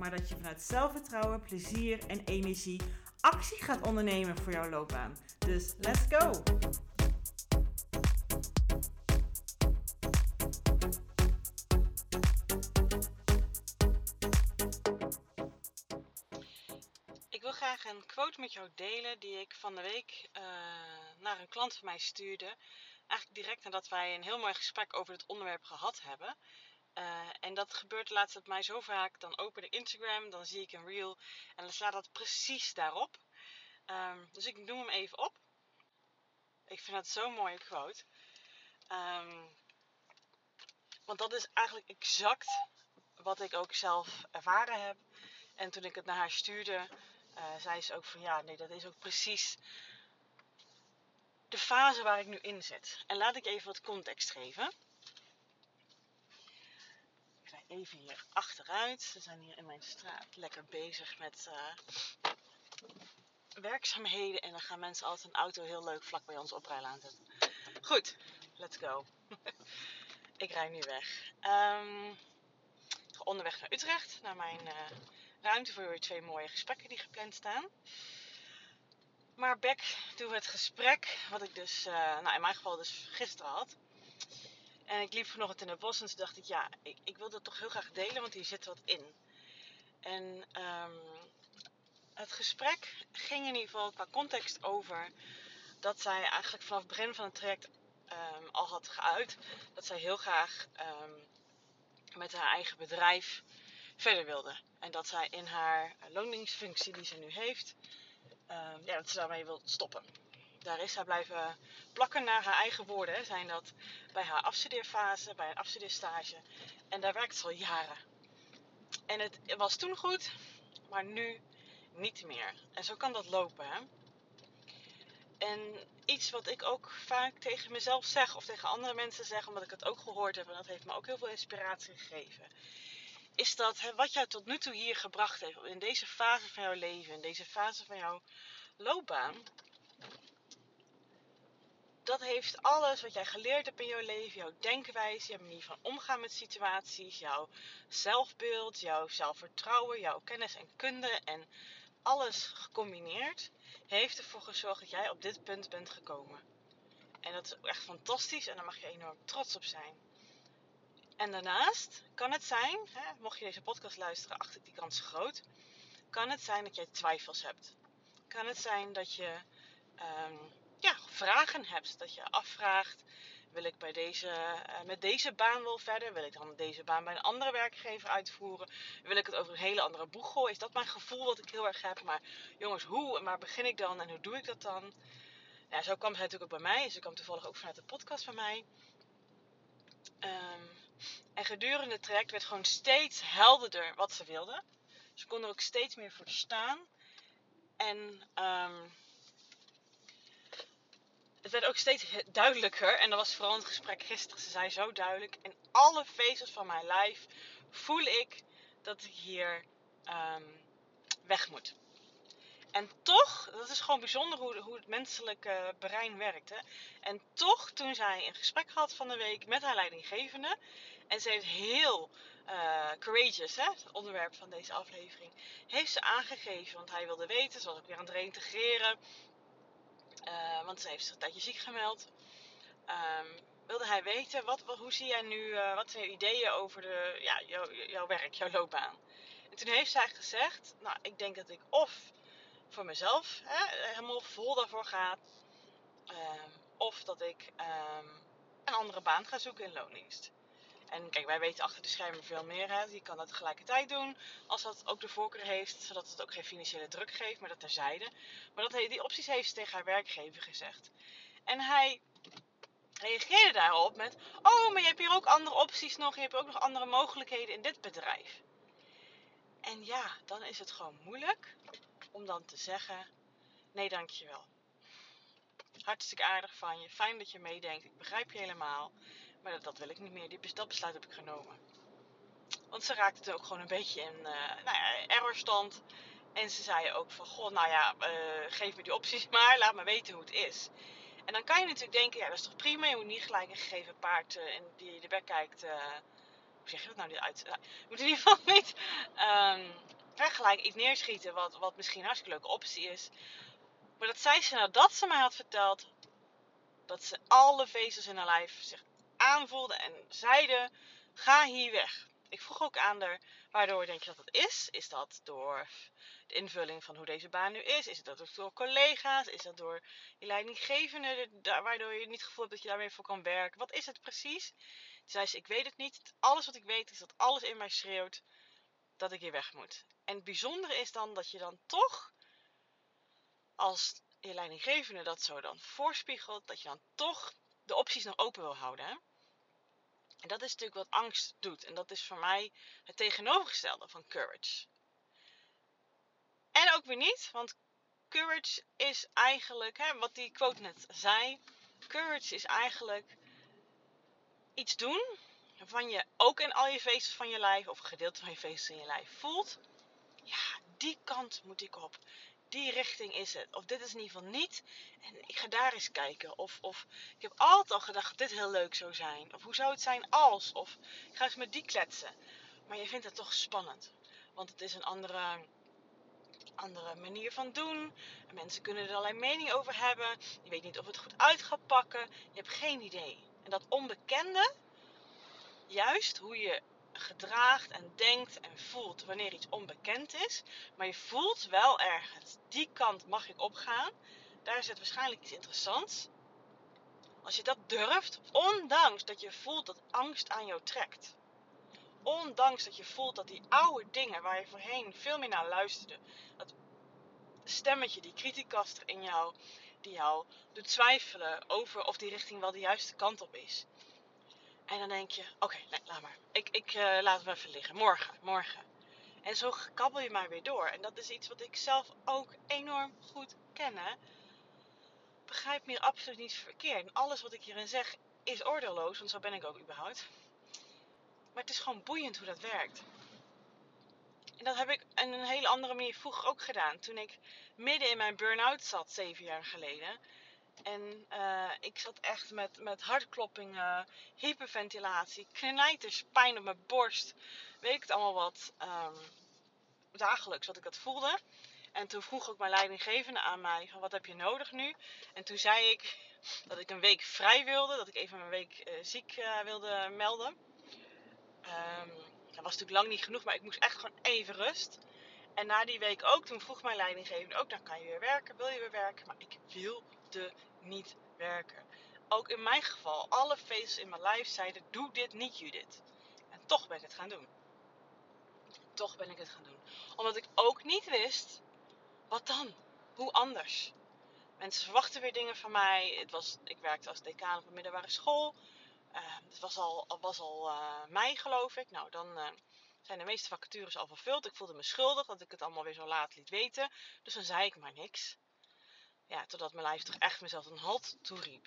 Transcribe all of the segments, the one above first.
maar dat je vanuit zelfvertrouwen, plezier en energie actie gaat ondernemen voor jouw loopbaan. Dus let's go! Ik wil graag een quote met jou delen die ik van de week uh, naar een klant van mij stuurde. Eigenlijk direct nadat wij een heel mooi gesprek over het onderwerp gehad hebben. Uh, en dat gebeurt laatste tijd mij zo vaak. Dan open ik Instagram, dan zie ik een reel en dan slaat dat precies daarop. Um, dus ik noem hem even op. Ik vind dat zo'n mooie quote. Um, want dat is eigenlijk exact wat ik ook zelf ervaren heb. En toen ik het naar haar stuurde, uh, zei ze ook van ja, nee, dat is ook precies de fase waar ik nu in zit. En laat ik even wat context geven. Even hier achteruit. We zijn hier in mijn straat lekker bezig met uh, werkzaamheden. En dan gaan mensen altijd een auto heel leuk vlak bij ons oprijlaan zetten. Goed, let's go. ik rij nu weg. Um, ik ga onderweg naar Utrecht, naar mijn uh, ruimte voor weer twee mooie gesprekken die gepland staan. Maar back to het gesprek, wat ik dus, uh, nou in mijn geval dus gisteren had. En ik liep vanochtend in het bos en toen dacht ik, ja, ik, ik wil dat toch heel graag delen, want hier zit wat in. En um, het gesprek ging in ieder geval qua context over dat zij eigenlijk vanaf het begin van het traject um, al had geuit dat zij heel graag um, met haar eigen bedrijf verder wilde. En dat zij in haar loningsfunctie die ze nu heeft, ja, dat ze daarmee wil stoppen. Daar is zij blijven plakken naar haar eigen woorden. Zijn dat bij haar afstudeerfase, bij een afstudeerstage. En daar werkt ze al jaren. En het was toen goed, maar nu niet meer. En zo kan dat lopen. Hè? En iets wat ik ook vaak tegen mezelf zeg of tegen andere mensen zeg, omdat ik het ook gehoord heb en dat heeft me ook heel veel inspiratie gegeven, is dat hè, wat jou tot nu toe hier gebracht heeft, in deze fase van jouw leven, in deze fase van jouw loopbaan, dat heeft alles wat jij geleerd hebt in jouw leven, jouw denkwijze, jouw manier van omgaan met situaties, jouw zelfbeeld, jouw zelfvertrouwen, jouw kennis en kunde en alles gecombineerd, heeft ervoor gezorgd dat jij op dit punt bent gekomen. En dat is echt fantastisch en daar mag je enorm trots op zijn. En daarnaast kan het zijn, hè, mocht je deze podcast luisteren, acht ik die kans groot, kan het zijn dat jij twijfels hebt. Kan het zijn dat je um, ja, vragen hebt, dat je afvraagt, wil ik bij deze, uh, met deze baan wel verder? Wil ik dan deze baan bij een andere werkgever uitvoeren? Wil ik het over een hele andere boeg gooien? Is dat mijn gevoel wat ik heel erg heb? Maar jongens, hoe maar begin ik dan en hoe doe ik dat dan? Ja, zo kwam zij natuurlijk ook bij mij. Ze kwam toevallig ook vanuit de podcast bij mij. Um, en gedurende het traject werd gewoon steeds helderder wat ze wilde. Ze kon er ook steeds meer voor staan. En um, het werd ook steeds duidelijker. En dat was vooral in het gesprek gisteren. Ze zei zo duidelijk. In alle vezels van mijn lijf voel ik dat ik hier um, weg moet. En toch, dat is gewoon bijzonder hoe, hoe het menselijke brein werkt. Hè? En toch, toen zij een gesprek had van de week met haar leidinggevende. En ze heeft heel uh, courageous, hè, het onderwerp van deze aflevering. Heeft ze aangegeven, want hij wilde weten, ze was ook weer aan het reintegreren. Uh, want ze heeft zich een tijdje ziek gemeld. Um, wilde hij weten, wat, hoe zie jij nu, uh, wat zijn je ideeën over de, ja, jou, jouw werk, jouw loopbaan? En toen heeft zij gezegd, nou, ik denk dat ik of voor mezelf hè, helemaal vol daarvoor ga, um, of dat ik um, een andere baan ga zoeken in loondienst. En kijk, wij weten achter de schermen veel meer. Hè. Je kan dat tegelijkertijd doen als dat ook de voorkeur heeft, zodat het ook geen financiële druk geeft, maar dat terzijde. Maar dat, die opties heeft ze tegen haar werkgever gezegd. En hij reageerde daarop met: Oh, maar je hebt hier ook andere opties nog, je hebt ook nog andere mogelijkheden in dit bedrijf. En ja, dan is het gewoon moeilijk om dan te zeggen: nee, dankjewel. Hartstikke aardig van je, fijn dat je meedenkt, ik begrijp je helemaal, maar dat, wil ik niet meer. Die, dat besluit heb ik genomen. Want ze raakte het ook gewoon een beetje in uh, nou ja, errorstand. En ze zei ook van, goh, nou ja, uh, geef me die opties maar, laat me weten hoe het is. En dan kan je natuurlijk denken, ja, dat is toch prima. Je moet niet gelijk een gegeven paard uh, in die je de bek kijkt. Hoe zeg je dat nou niet uit? je moet in ieder geval niet um, gelijk iets neerschieten wat, wat misschien een hartstikke leuke optie is. Maar dat zei ze nadat ze mij had verteld dat ze alle vezels in haar lijf zich aanvoelde en zeiden: ga hier weg. Ik vroeg ook aan haar, waardoor denk je dat dat is? Is dat door de invulling van hoe deze baan nu is? Is dat door collega's? Is dat door je leidinggevende, waardoor je niet het gevoel hebt dat je daarmee voor kan werken? Wat is het precies? Toen zei ze, ik weet het niet. Alles wat ik weet is dat alles in mij schreeuwt dat ik hier weg moet. En het bijzondere is dan dat je dan toch, als je leidinggevende dat zo dan voorspiegelt, dat je dan toch de opties nog open wil houden. Hè? En dat is natuurlijk wat angst doet. En dat is voor mij het tegenovergestelde van courage. En ook weer niet, want courage is eigenlijk, hè, wat die quote net zei, courage is eigenlijk iets doen waarvan je ook in al je vezels van je lijf, of een gedeelte van je vezels in je lijf voelt. Ja, die kant moet ik op die richting is het. Of dit is in ieder geval niet. En ik ga daar eens kijken. Of, of ik heb altijd al gedacht dat dit heel leuk zou zijn. Of hoe zou het zijn als? Of ik ga eens met die kletsen. Maar je vindt het toch spannend. Want het is een andere, andere manier van doen. En mensen kunnen er allerlei mening over hebben. Je weet niet of het goed uit gaat pakken. Je hebt geen idee. En dat onbekende, juist hoe je gedraagt en denkt en voelt wanneer iets onbekend is. Maar je voelt wel ergens, die kant mag ik opgaan. Daar zit waarschijnlijk iets interessants. Als je dat durft, ondanks dat je voelt dat angst aan jou trekt. Ondanks dat je voelt dat die oude dingen waar je voorheen veel meer naar luisterde, dat stemmetje, die kritiekaster in jou, die jou doet twijfelen over of die richting wel de juiste kant op is. En dan denk je, oké, nee, laat maar. Ik, ik uh, laat hem even liggen. Morgen, morgen. En zo kabbel je maar weer door. En dat is iets wat ik zelf ook enorm goed ken. Begrijp me hier absoluut niet verkeerd. En alles wat ik hierin zeg is oordeelloos, want zo ben ik ook überhaupt. Maar het is gewoon boeiend hoe dat werkt. En dat heb ik op een hele andere manier vroeger ook gedaan. Toen ik midden in mijn burn-out zat, zeven jaar geleden en uh, ik zat echt met, met hartkloppingen, hyperventilatie, knijters, pijn op mijn borst. Weet ik het allemaal wat. Um, dagelijks wat ik dat voelde. En toen vroeg ook mijn leidinggevende aan mij: van wat heb je nodig nu? En toen zei ik dat ik een week vrij wilde, dat ik even mijn week uh, ziek uh, wilde melden. Um, dat was natuurlijk lang niet genoeg, maar ik moest echt gewoon even rust. En na die week ook, toen vroeg mijn leidinggevende ook: dan kan je weer werken, wil je weer werken? Maar ik wilde niet werken. Ook in mijn geval, alle vezels in mijn lijf zeiden: Doe dit niet, Judith. En toch ben ik het gaan doen. Toch ben ik het gaan doen. Omdat ik ook niet wist: wat dan? Hoe anders? Mensen verwachten weer dingen van mij. Het was, ik werkte als decaan op een middelbare school. Uh, het was al, was al uh, mei, geloof ik. Nou, dan uh, zijn de meeste vacatures al vervuld. Ik voelde me schuldig dat ik het allemaal weer zo laat liet weten. Dus dan zei ik maar niks. Ja, totdat mijn lijf toch echt mezelf een halt toeriep.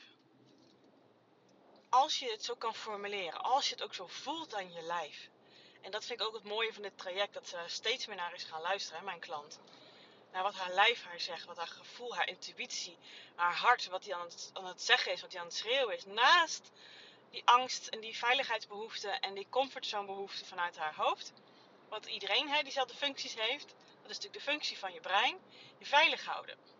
Als je het zo kan formuleren, als je het ook zo voelt aan je lijf. En dat vind ik ook het mooie van dit traject, dat ze daar steeds meer naar is gaan luisteren, mijn klant. Naar wat haar lijf haar zegt, wat haar gevoel, haar intuïtie, haar hart, wat hij aan het, aan het zeggen is, wat hij aan het schreeuwen is. Naast die angst en die veiligheidsbehoefte en die comfortzonebehoefte vanuit haar hoofd. Wat iedereen hè, diezelfde functies heeft. Dat is natuurlijk de functie van je brein. Je veilig houden.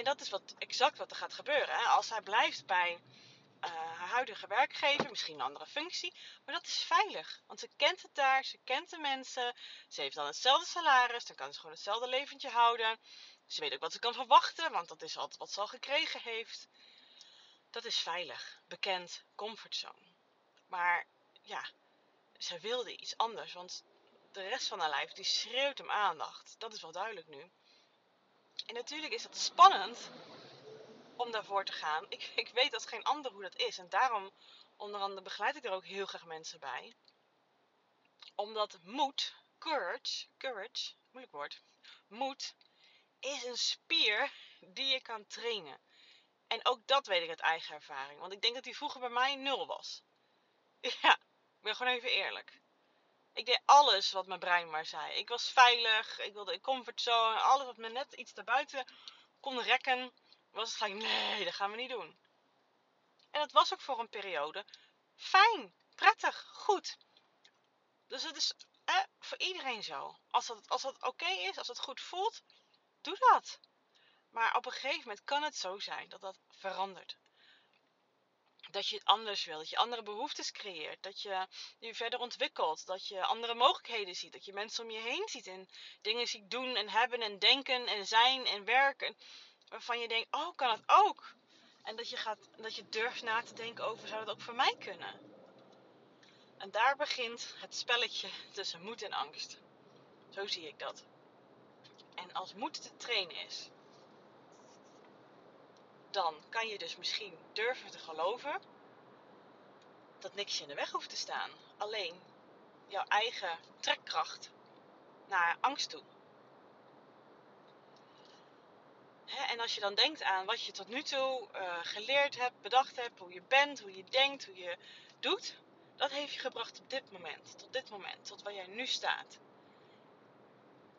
En dat is wat, exact wat er gaat gebeuren. Hè? Als hij blijft bij uh, haar huidige werkgever, misschien een andere functie, maar dat is veilig. Want ze kent het daar, ze kent de mensen, ze heeft dan hetzelfde salaris, dan kan ze gewoon hetzelfde leventje houden. Ze weet ook wat ze kan verwachten, want dat is altijd wat ze al gekregen heeft. Dat is veilig, bekend, comfortzone. Maar ja, ze wilde iets anders, want de rest van haar lijf die schreeuwt om aandacht. Dat is wel duidelijk nu. En natuurlijk is dat spannend om daarvoor te gaan. Ik, ik weet als geen ander hoe dat is. En daarom, onder andere, begeleid ik er ook heel graag mensen bij. Omdat moed, courage, courage, moeilijk woord, moed is een spier die je kan trainen. En ook dat weet ik uit eigen ervaring. Want ik denk dat die vroeger bij mij nul was. Ja, ik ben gewoon even eerlijk. Ik deed alles wat mijn brein maar zei. Ik was veilig, ik wilde in comfortzone. Alles wat me net iets daarbuiten kon rekken, was het gelijk, nee, dat gaan we niet doen. En dat was ook voor een periode fijn, prettig, goed. Dus het is eh, voor iedereen zo. Als dat, als dat oké is, als het goed voelt, doe dat. Maar op een gegeven moment kan het zo zijn dat dat verandert. Dat je het anders wil, dat je andere behoeftes creëert, dat je je verder ontwikkelt, dat je andere mogelijkheden ziet, dat je mensen om je heen ziet en dingen ziet doen en hebben en denken en zijn en werken. Waarvan je denkt, oh, kan het ook? En dat je, gaat, dat je durft na te denken over, zou dat ook voor mij kunnen? En daar begint het spelletje tussen moed en angst. Zo zie ik dat. En als moed te trainen is, dan kan je dus misschien durven te geloven dat niks je in de weg hoeft te staan. Alleen jouw eigen trekkracht naar angst toe. en als je dan denkt aan wat je tot nu toe uh, geleerd hebt, bedacht hebt, hoe je bent, hoe je denkt, hoe je doet, dat heeft je gebracht op dit moment, tot dit moment, tot waar jij nu staat.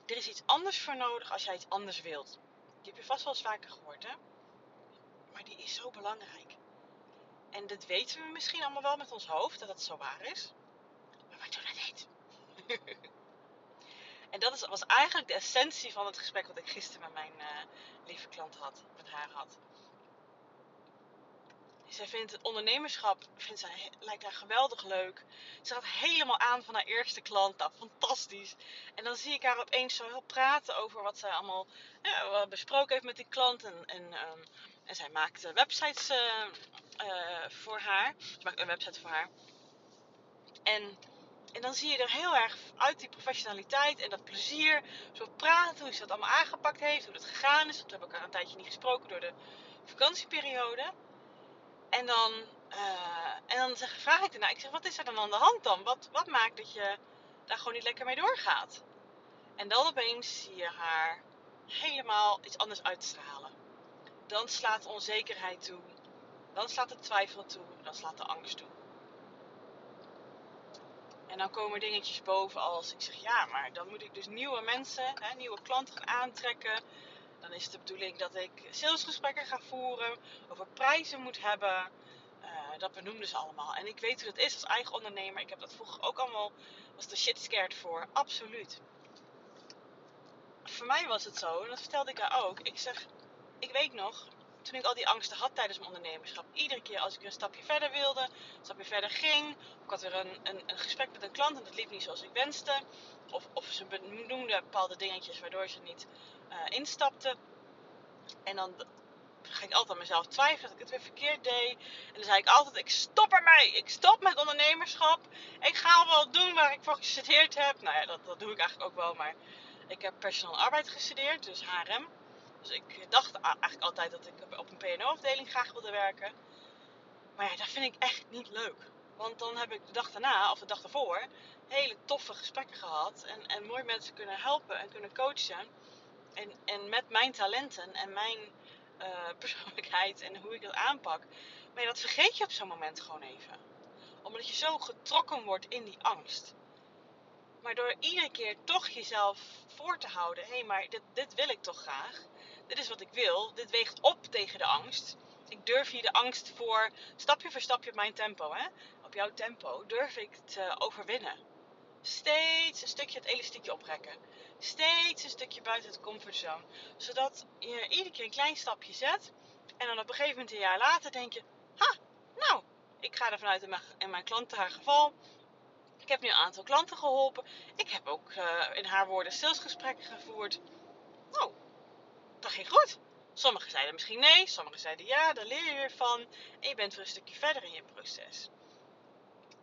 Er is iets anders voor nodig als jij iets anders wilt. Die heb je vast wel eens vaker gehoord, hè? Maar die is zo belangrijk. En dat weten we misschien allemaal wel met ons hoofd, dat dat zo waar is. Maar we doen het niet. en dat was eigenlijk de essentie van het gesprek wat ik gisteren met mijn uh, lieve klant had, met haar had. Zij vindt het ondernemerschap vindt zij, lijkt haar geweldig leuk. Ze gaat helemaal aan van haar eerste klant. Nou, fantastisch. En dan zie ik haar opeens zo heel praten over wat zij allemaal ja, besproken heeft met die klant. En, en, um, en zij maakt websites uh, uh, voor haar. Ze maakt een website voor haar. En, en dan zie je er heel erg uit die professionaliteit en dat plezier. Zo praten, hoe ze dat allemaal aangepakt heeft, hoe dat gegaan is. Want we hebben elkaar een tijdje niet gesproken door de vakantieperiode. En dan, uh, en dan zeg, vraag ik ernaar. Ik zeg, wat is er dan aan de hand dan? Wat, wat maakt dat je daar gewoon niet lekker mee doorgaat? En dan opeens zie je haar helemaal iets anders uitstralen. Dan slaat onzekerheid toe. Dan slaat de twijfel toe. Dan slaat de angst toe. En dan komen dingetjes boven als ik zeg ja, maar dan moet ik dus nieuwe mensen, hè, nieuwe klanten gaan aantrekken. Dan is het de bedoeling dat ik salesgesprekken ga voeren, over prijzen moet hebben. Uh, dat benoemden ze allemaal. En ik weet hoe dat is als eigen ondernemer. Ik heb dat vroeger ook allemaal, was de shit scared voor. Absoluut. Voor mij was het zo, en dat vertelde ik haar ook. Ik zeg, ik weet nog, toen ik al die angsten had tijdens mijn ondernemerschap. Iedere keer als ik een stapje verder wilde, een stapje verder ging. Ik had weer een, een, gesprek met een klant en dat liep niet zoals ik wenste. Of, of ze benoemde bepaalde dingetjes waardoor ze niet uh, instapte. En dan ging ik altijd aan mezelf twijfelen dat ik het weer verkeerd deed. En dan zei ik altijd, ik stop ermee. Ik stop met ondernemerschap. Ik ga wel doen waar ik voor gestudeerd heb. Nou ja, dat, dat doe ik eigenlijk ook wel. Maar ik heb personal arbeid gestudeerd, dus HRM. Dus ik dacht eigenlijk altijd dat ik op een PNO-afdeling graag wilde werken. Maar ja, dat vind ik echt niet leuk. Want dan heb ik de dag daarna, of de dag daarvoor, hele toffe gesprekken gehad. En, en mooi mensen kunnen helpen en kunnen coachen. En, en met mijn talenten en mijn uh, persoonlijkheid en hoe ik dat aanpak. Maar dat vergeet je op zo'n moment gewoon even. Omdat je zo getrokken wordt in die angst. Maar door iedere keer toch jezelf voor te houden. Hé, hey, maar dit wil ik toch graag. Dit is wat ik wil. Dit weegt op tegen de angst. Ik durf hier de angst voor, stapje voor stapje op mijn tempo, hè? op jouw tempo, durf ik te overwinnen. Steeds een stukje het elastiekje oprekken. Steeds een stukje buiten het comfortzone. Zodat je iedere keer een klein stapje zet. En dan op een gegeven moment een jaar later denk je, ha, nou, ik ga er vanuit in mijn, in mijn haar geval. Ik heb nu een aantal klanten geholpen. Ik heb ook uh, in haar woorden salesgesprekken gevoerd. Nou, dat ging goed. Sommigen zeiden misschien nee, sommigen zeiden ja, daar leer je weer van. En je bent weer een stukje verder in je proces.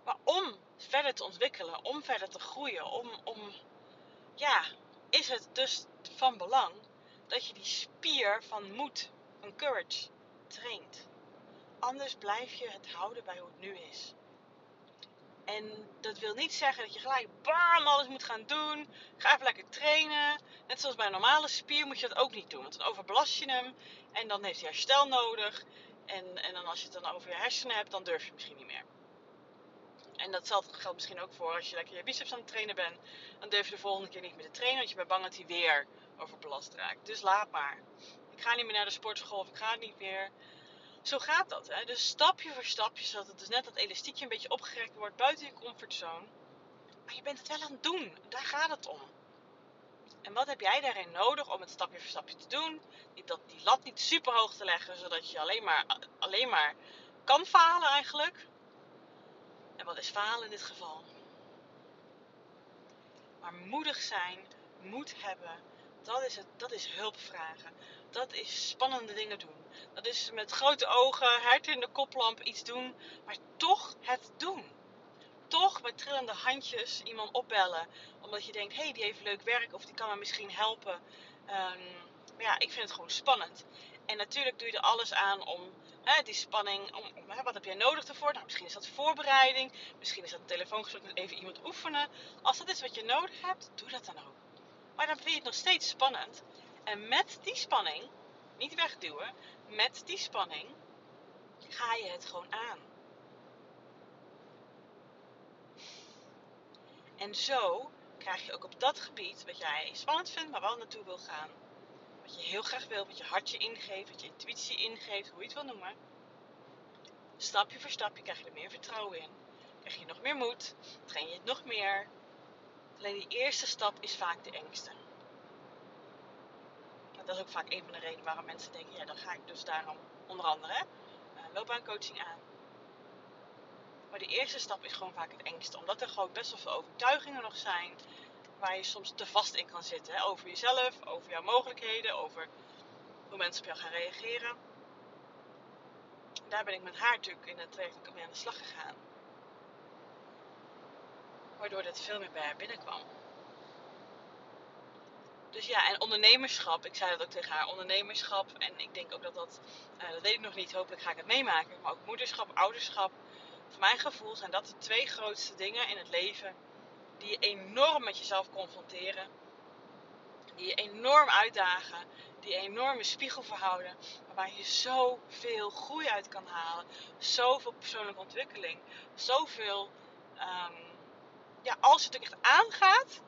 Maar om verder te ontwikkelen, om verder te groeien, om, om ja, is het dus van belang dat je die spier van moed, van courage, traint. Anders blijf je het houden bij hoe het nu is. En dat wil niet zeggen dat je gelijk bam alles moet gaan doen. Ga even lekker trainen. Net zoals bij een normale spier moet je dat ook niet doen. Want dan overbelast je hem. En dan heeft hij herstel nodig. En, en dan als je het dan over je hersenen hebt, dan durf je misschien niet meer. En datzelfde geldt misschien ook voor als je lekker je biceps aan het trainen bent. Dan durf je de volgende keer niet meer te trainen, want je bent bang dat hij weer overbelast raakt. Dus laat maar. Ik ga niet meer naar de sportschool of ik ga niet meer. Zo gaat dat. Hè? Dus stapje voor stapje, zodat het dus net dat elastiekje een beetje opgerekt wordt buiten je comfortzone. Maar je bent het wel aan het doen. Daar gaat het om. En wat heb jij daarin nodig om het stapje voor stapje te doen? Niet dat die lat niet super hoog te leggen, zodat je alleen maar, alleen maar kan falen eigenlijk. En wat is falen in dit geval? Maar moedig zijn, moed hebben, dat is, het, dat is hulp vragen. Dat is spannende dingen doen. Dat is met grote ogen, hart in de koplamp iets doen, maar toch het doen. Toch met trillende handjes iemand opbellen, omdat je denkt, hé, hey, die heeft leuk werk of die kan me misschien helpen. Um, maar ja, ik vind het gewoon spannend. En natuurlijk doe je er alles aan om hè, die spanning, om, hè, wat heb jij nodig ervoor? Nou, misschien is dat voorbereiding, misschien is dat een telefoongesprek met even iemand oefenen. Als dat is wat je nodig hebt, doe dat dan ook. Maar dan vind je het nog steeds spannend. En met die spanning, niet wegduwen, met die spanning ga je het gewoon aan. En zo krijg je ook op dat gebied wat jij spannend vindt, maar wel naartoe wil gaan, wat je heel graag wil, wat je hartje ingeeft, wat je intuïtie ingeeft, hoe je het wil noemen. Stapje voor stapje krijg je er meer vertrouwen in. Krijg je nog meer moed, train je het nog meer. Alleen die eerste stap is vaak de engste. Dat is ook vaak een van de redenen waarom mensen denken, ja dan ga ik dus daarom onder andere uh, loopbaancoaching aan. Maar de eerste stap is gewoon vaak het engste. Omdat er gewoon best wel veel overtuigingen nog zijn waar je soms te vast in kan zitten. Hè? Over jezelf, over jouw mogelijkheden, over hoe mensen op jou gaan reageren. Daar ben ik met haar natuurlijk in het traject mee aan de slag gegaan. Waardoor dit veel meer bij haar binnenkwam. Dus ja, en ondernemerschap, ik zei dat ook tegen haar, ondernemerschap. En ik denk ook dat dat, uh, dat weet ik nog niet, hopelijk ga ik het meemaken. Maar ook moederschap, ouderschap. Voor mijn gevoel zijn dat de twee grootste dingen in het leven die je enorm met jezelf confronteren, die je enorm uitdagen, die een enorme spiegel verhouden, waar je zoveel groei uit kan halen, zoveel persoonlijke ontwikkeling, zoveel, um, ja, als het echt aangaat,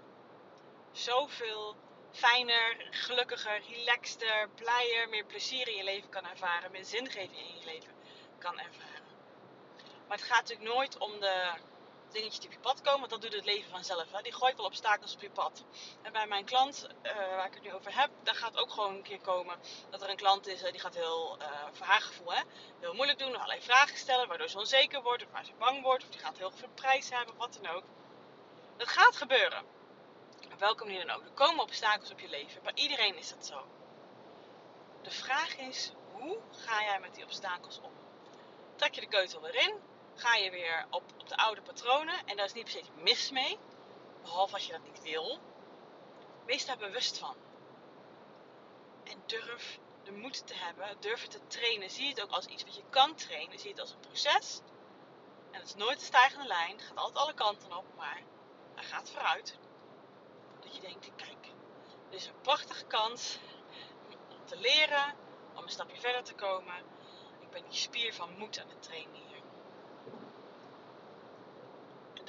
zoveel fijner, gelukkiger, relaxter, blijer, meer plezier in je leven kan ervaren, meer zingeving in je leven kan ervaren. Maar het gaat natuurlijk nooit om de dingetjes die op je pad komen, want dat doet het leven vanzelf. Hè? Die gooit wel obstakels op je pad. En bij mijn klant, uh, waar ik het nu over heb, daar gaat ook gewoon een keer komen dat er een klant is, uh, die gaat heel, uh, voor haar gevoel, heel moeilijk doen, allerlei vragen stellen, waardoor ze onzeker wordt, of waar ze bang wordt, of die gaat heel veel prijs hebben, wat dan ook. Dat gaat gebeuren. Op welke manier dan ook. Er komen obstakels op je leven. Bij iedereen is dat zo. De vraag is, hoe ga jij met die obstakels om? Trek je de keutel weer in? ga je weer op, op de oude patronen. En daar is niet se mis mee. Behalve als je dat niet wil. Wees daar bewust van. En durf de moed te hebben. Durf het te trainen. Zie het ook als iets wat je kan trainen. Zie het als een proces. En het is nooit een stijgende lijn. Het gaat altijd alle kanten op. Maar gaat vooruit. Dat je denkt, kijk. Dit is een prachtige kans om te leren. Om een stapje verder te komen. Ik ben die spier van moed aan het trainen hier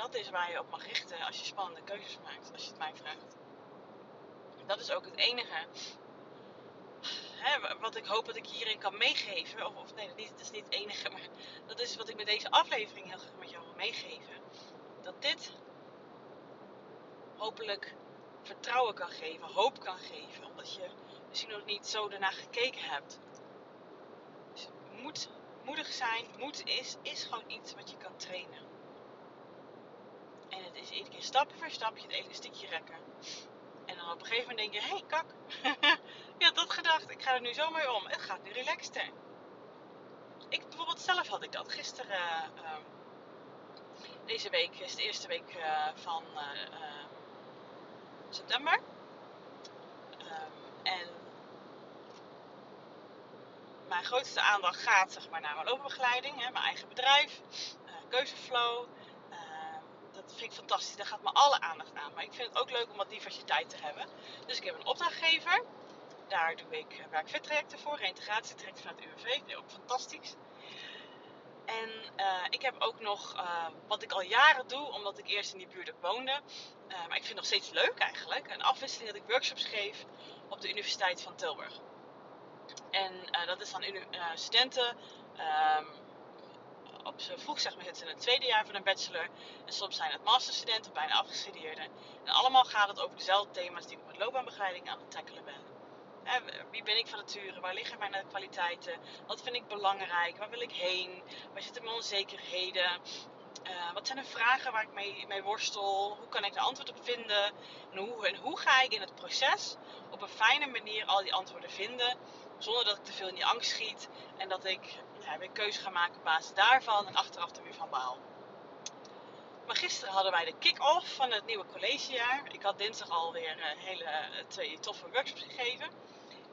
dat is waar je op mag richten als je spannende keuzes maakt, als je het mij vraagt. Dat is ook het enige hè, wat ik hoop dat ik hierin kan meegeven. Of, of nee, dat is niet het enige, maar dat is wat ik met deze aflevering heel graag met jou wil meegeven. Dat dit hopelijk vertrouwen kan geven, hoop kan geven, omdat je misschien nog niet zo ernaar gekeken hebt. Dus moed, moedig zijn, moed is, is gewoon iets wat je kan trainen. En het is iedere keer stapje voor stapje het elastiekje rekken. En dan op een gegeven moment denk je, hé hey, kak, je had dat gedacht, ik ga er nu zo mee om. Het gaat nu relaxter. Ik, bijvoorbeeld zelf had ik dat. Gisteren, uh, deze week is de eerste week uh, van uh, september. Ehm, en mijn grootste aandacht gaat zeg maar, naar mijn loopbegeleiding, hè, mijn eigen bedrijf, keuzeflow vind ik fantastisch. Daar gaat me alle aandacht aan. Maar ik vind het ook leuk om wat diversiteit te hebben. Dus ik heb een opdrachtgever. Daar doe ik uh, werkfit voor, reintegratietrajecten vanuit UWV. Ook fantastisch. En uh, ik heb ook nog uh, wat ik al jaren doe, omdat ik eerst in die buurt woonde. Uh, maar ik vind het nog steeds leuk eigenlijk. Een afwisseling dat ik workshops geef op de Universiteit van Tilburg. En dat is dan studenten. Um, op z'n vroeg zeg maar, zitten ze in het tweede jaar van een bachelor. En soms zijn het masterstudenten, bijna afgestudeerden. En allemaal gaat het over dezelfde thema's die ik met loopbaanbegeleiding aan het tackelen ben wie ben ik van nature? Waar liggen mijn kwaliteiten? Wat vind ik belangrijk? Waar wil ik heen? Waar zitten mijn onzekerheden? Uh, wat zijn de vragen waar ik mee, worstel? Hoe kan ik er antwoord op vinden? En hoe, en hoe ga ik in het proces op een fijne manier al die antwoorden vinden? Zonder dat ik te veel in die angst schiet. En dat ik ja, keuze ga maken op basis daarvan. En achteraf er weer van baal. Maar gisteren hadden wij de kick-off van het nieuwe collegejaar. Ik had dinsdag alweer uh, hele twee toffe workshops gegeven.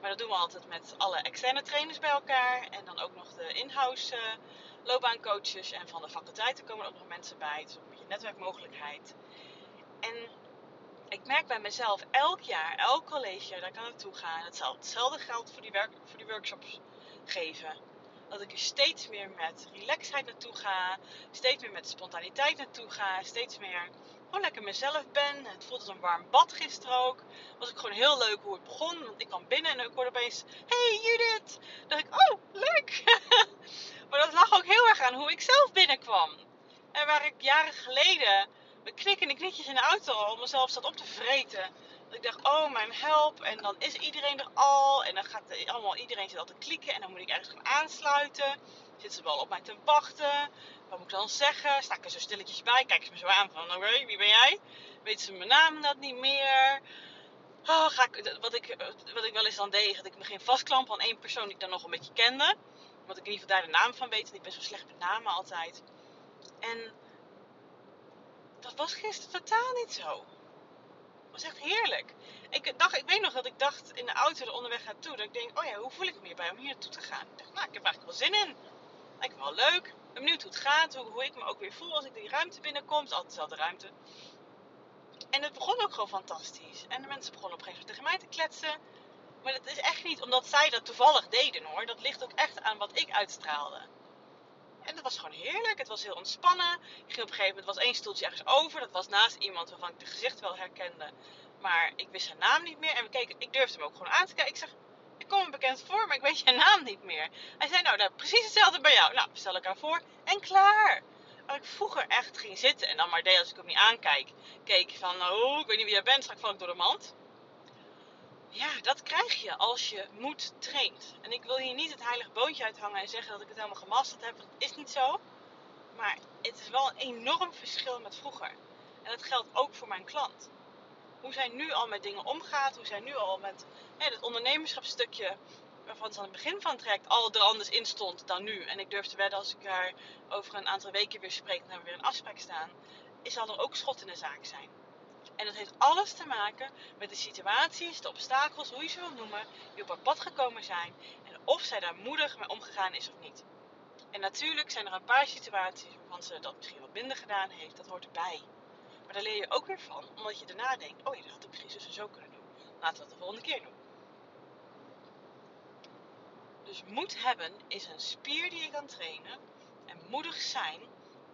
Maar dat doen we altijd met alle externe trainers bij elkaar. En dan ook nog de in-house uh, loopbaancoaches. En van de faculteiten komen ook nog mensen bij. Dus een beetje netwerkmogelijkheid. En ik merk bij mezelf elk jaar, elk college dat ik aan naartoe ga. En hetzelfde geldt voor die, werk, voor die workshops geven. Dat ik er steeds meer met relaxheid naartoe ga. Steeds meer met spontaniteit naartoe ga. Steeds meer gewoon lekker mezelf ben. Het voelde als een warm bad gisteren ook. Was ik gewoon heel leuk hoe het begon. Want ik kwam binnen en ik hoorde opeens... Hey Judith! Dan dacht ik, oh, leuk! maar dat lag ook heel erg aan hoe ik zelf binnenkwam. En waar ik jaren geleden met knikkende knietjes in de auto al mezelf zat op te vreten. Ik dacht, oh mijn help. En dan is iedereen er al. En dan gaat allemaal, iedereen zit al te klikken. En dan moet ik ergens gaan aansluiten. Zitten ze wel op mij te wachten. Wat moet ik dan zeggen? Sta ik er zo stilletjes bij? Kijk ze me zo aan van, oké, wie ben jij? Weten ze mijn naam dat niet meer? Oh, ga ik, wat, ik, wat ik wel eens dan deed, dat ik me ging vastklampen aan één persoon die ik dan nog een beetje kende. Want ik in ieder geval daar de naam van weet. En ik ben zo slecht met namen altijd. En dat was gisteren totaal niet zo. Was echt heerlijk. Ik, dacht, ik weet nog dat ik dacht in de auto er onderweg naartoe. Dat ik denk, oh ja, hoe voel ik me hierbij om hier naartoe te gaan? Ik dacht, nou, ik heb eigenlijk wel zin in. Lijkt me wel leuk. Ik ben benieuwd hoe het gaat. Hoe, hoe ik me ook weer voel als ik die ruimte binnenkom. Het is altijd dezelfde ruimte. En het begon ook gewoon fantastisch. En de mensen begonnen op een gegeven moment tegen mij te kletsen. Maar het is echt niet omdat zij dat toevallig deden hoor. Dat ligt ook echt aan wat ik uitstraalde. En dat was gewoon heerlijk. Het was heel ontspannen. Ik ging op een gegeven moment, was één stoeltje ergens over. Dat was naast iemand waarvan ik de gezicht wel herkende. Maar ik wist zijn naam niet meer. En we keken, ik durfde hem ook gewoon aan te kijken. Ik zeg, ik kom me bekend voor, maar ik weet je naam niet meer. Hij zei, nou, nou precies hetzelfde bij jou. Nou, stel elkaar voor en klaar. Als ik vroeger echt ging zitten en dan maar deed als ik hem niet aankijk. Keek van, oh, ik weet niet wie jij bent, straks val ik door de mand. Ja, dat krijg je als je moed traint. En ik wil hier niet het heilige boontje uithangen en zeggen dat ik het helemaal gemasterd heb. Dat is niet zo. Maar het is wel een enorm verschil met vroeger. En dat geldt ook voor mijn klant hoe zij nu al met dingen omgaat. Hoe zij nu al met het ondernemerschapsstukje, waarvan ze aan het begin van het al er anders in stond dan nu. En ik durf te wedden als ik haar over een aantal weken weer spreek en we weer een afspraak staan, zal er ook schot in de zaak zijn. En dat heeft alles te maken met de situaties, de obstakels, hoe je ze wil noemen, die op haar pad gekomen zijn. En of zij daar moedig mee omgegaan is of niet. En natuurlijk zijn er een paar situaties waarvan ze dat misschien wat minder gedaan heeft. Dat hoort erbij. Maar daar leer je ook weer van, omdat je daarna denkt: oh ja, dat had ik misschien zo, zo kunnen doen. Laten we dat de volgende keer doen. Dus moed hebben is een spier die je kan trainen. En moedig zijn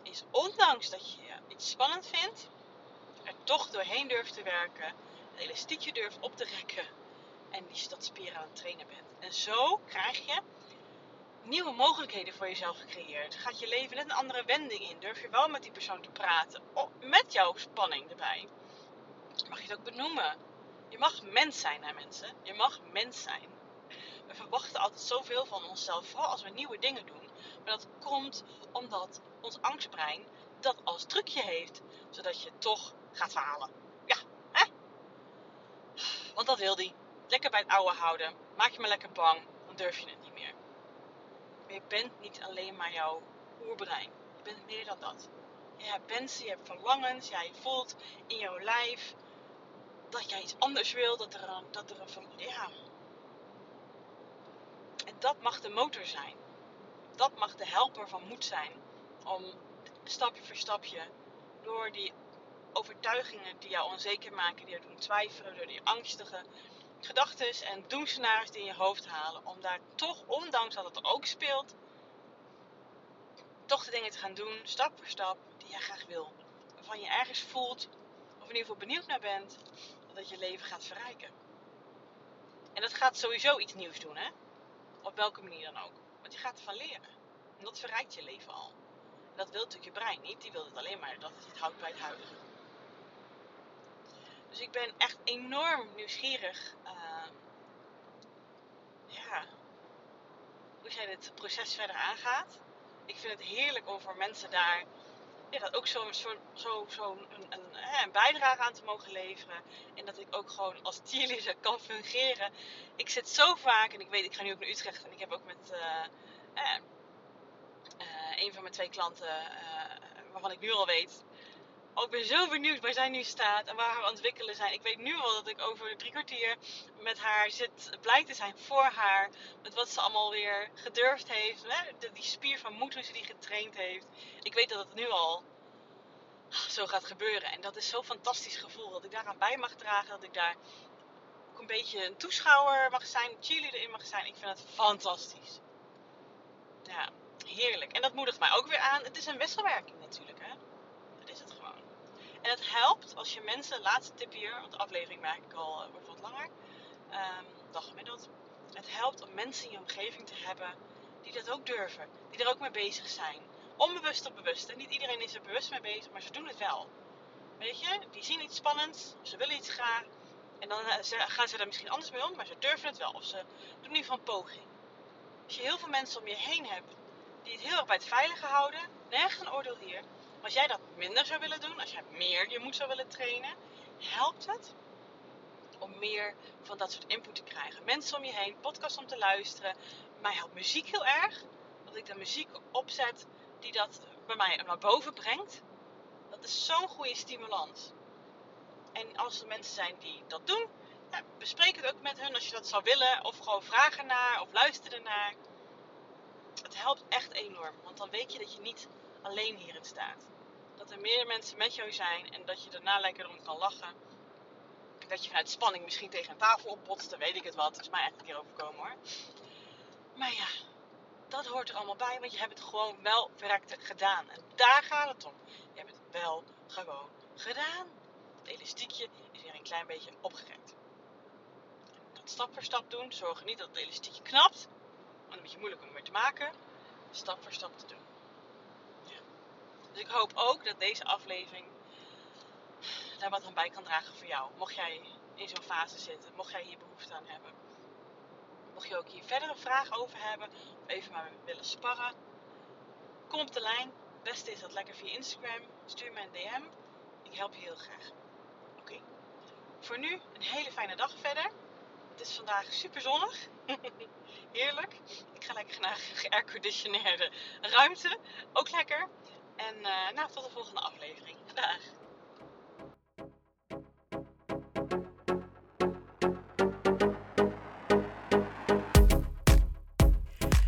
is, ondanks dat je iets spannend vindt, er toch doorheen durft te werken, een elastiekje durft op te rekken en die dat spier aan het trainen bent. En zo krijg je nieuwe mogelijkheden voor jezelf gecreëerd. Gaat je leven net een andere wending in. Durf je wel met die persoon te praten. met jouw spanning erbij. Mag je het ook benoemen. Je mag mens zijn, hè mensen. Je mag mens zijn. We verwachten altijd zoveel van onszelf, vooral als we nieuwe dingen doen. Maar dat komt omdat ons angstbrein dat als trucje heeft, zodat je toch gaat falen. Ja, hè? Want dat wil die. Lekker bij het oude houden. Maak je me lekker bang, dan durf je het niet meer. Je bent niet alleen maar jouw oerbrein. Je bent meer dan dat. Je hebt wensen, je hebt verlangens, jij voelt in jouw lijf dat jij iets anders wil, dat er een, dat er een ja. En dat mag de motor zijn. Dat mag de helper van moed zijn. Om stapje voor stapje door die overtuigingen die jou onzeker maken, die jou doen twijfelen, door die angstige gedachten en doemscenario's die in je hoofd halen. Om daar toch, ondanks dat het ook speelt, toch de dingen te gaan doen, stap voor stap, die jij graag wil. Waarvan je ergens voelt, of in ieder geval benieuwd naar bent, dat je leven gaat verrijken. En dat gaat sowieso iets nieuws doen, hè? Op welke manier dan ook. Want je gaat ervan leren. En dat verrijkt je leven al. Dat wil natuurlijk je brein niet. Die wil het alleen maar dat het houdt bij het huidige. Dus ik ben echt enorm nieuwsgierig. Uh, ja, hoe jij dit proces verder aangaat. Ik vind het heerlijk om voor mensen daar dat ook zo'n zo, zo, een, een, een, bijdrage aan te mogen leveren. En dat ik ook gewoon als cheerleader kan fungeren. Ik zit zo vaak, en ik weet, ik ga nu ook naar Utrecht en ik heb ook met uh, uh, een van mijn twee klanten, waarvan ik nu al weet, ook ben zo benieuwd waar zij nu staat en waar het ontwikkelen zijn. Ik weet nu al dat ik over drie kwartier met haar zit blij te zijn voor haar. Met wat ze allemaal weer gedurfd heeft. Hè? Die spier van moed, hoe ze die getraind heeft. Ik weet dat het nu al zo gaat gebeuren. En dat is zo'n fantastisch gevoel. Dat ik daaraan bij mag dragen. Dat ik daar ook een beetje een toeschouwer mag zijn. Cheerleader in mag zijn. Ik vind het fantastisch. Ja, heerlijk. En dat moedigt mij ook weer aan. Het is een wisselwerking natuurlijk. Hè? Dat is het gewoon. En het helpt als je mensen, laatste tip hier, want de aflevering merk ik al uh, wordt wat langer, um, dag gemiddeld. Het helpt om mensen in je omgeving te hebben die dat ook durven, die er ook mee bezig zijn. Onbewust of bewust. En niet iedereen is er bewust mee bezig, maar ze doen het wel. Weet je, die zien iets spannends, ze willen iets graag. En dan eh, gaan ze er misschien anders mee om, maar ze durven het wel. Of ze doen niet van poging. Als je heel veel mensen om je heen hebt die het heel erg bij het veilige houden, nergens een oordeel hier, als jij dat minder zou willen doen, als jij meer je moed zou willen trainen, helpt het om meer van dat soort input te krijgen. Mensen om je heen, podcasts om te luisteren. Mij helpt muziek heel erg. Dat ik de muziek opzet die dat bij mij naar boven brengt. Dat is zo'n goede stimulans. En als er mensen zijn die dat doen, ja, bespreek het ook met hen als je dat zou willen. Of gewoon vragen naar of luister ernaar. Het helpt echt enorm. Want dan weet je dat je niet alleen hierin staat dat er meer mensen met jou zijn en dat je daarna lekker om kan lachen. Dat je vanuit spanning misschien tegen een tafel opbotst, weet ik het wat. Dat is mij echt een keer overkomen hoor. Maar ja, dat hoort er allemaal bij, want je hebt het gewoon wel verrekte gedaan. En daar gaat het om. Je hebt het wel gewoon gedaan. Het elastiekje is weer een klein beetje opgerekt. Dat stap voor stap doen. Zorg niet dat het elastiekje knapt. Want dan is een beetje moeilijk om weer te maken. Stap voor stap te doen. Dus ik hoop ook dat deze aflevering daar wat aan bij kan dragen voor jou. Mocht jij in zo'n fase zitten, mocht jij hier behoefte aan hebben. Mocht je ook hier verdere vragen over hebben, of even maar willen sparren, kom op de lijn. Het beste is dat lekker via Instagram. Stuur me een DM. Ik help je heel graag. Oké. Voor nu een hele fijne dag verder. Het is vandaag super zonnig. Heerlijk. Ik ga lekker naar geairconditioneerde ruimte. Ook lekker. En uh, nou, tot de volgende aflevering. Dag!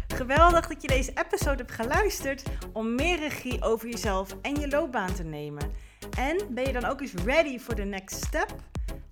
Geweldig dat je deze episode hebt geluisterd om meer regie over jezelf en je loopbaan te nemen. En ben je dan ook eens ready for the next step?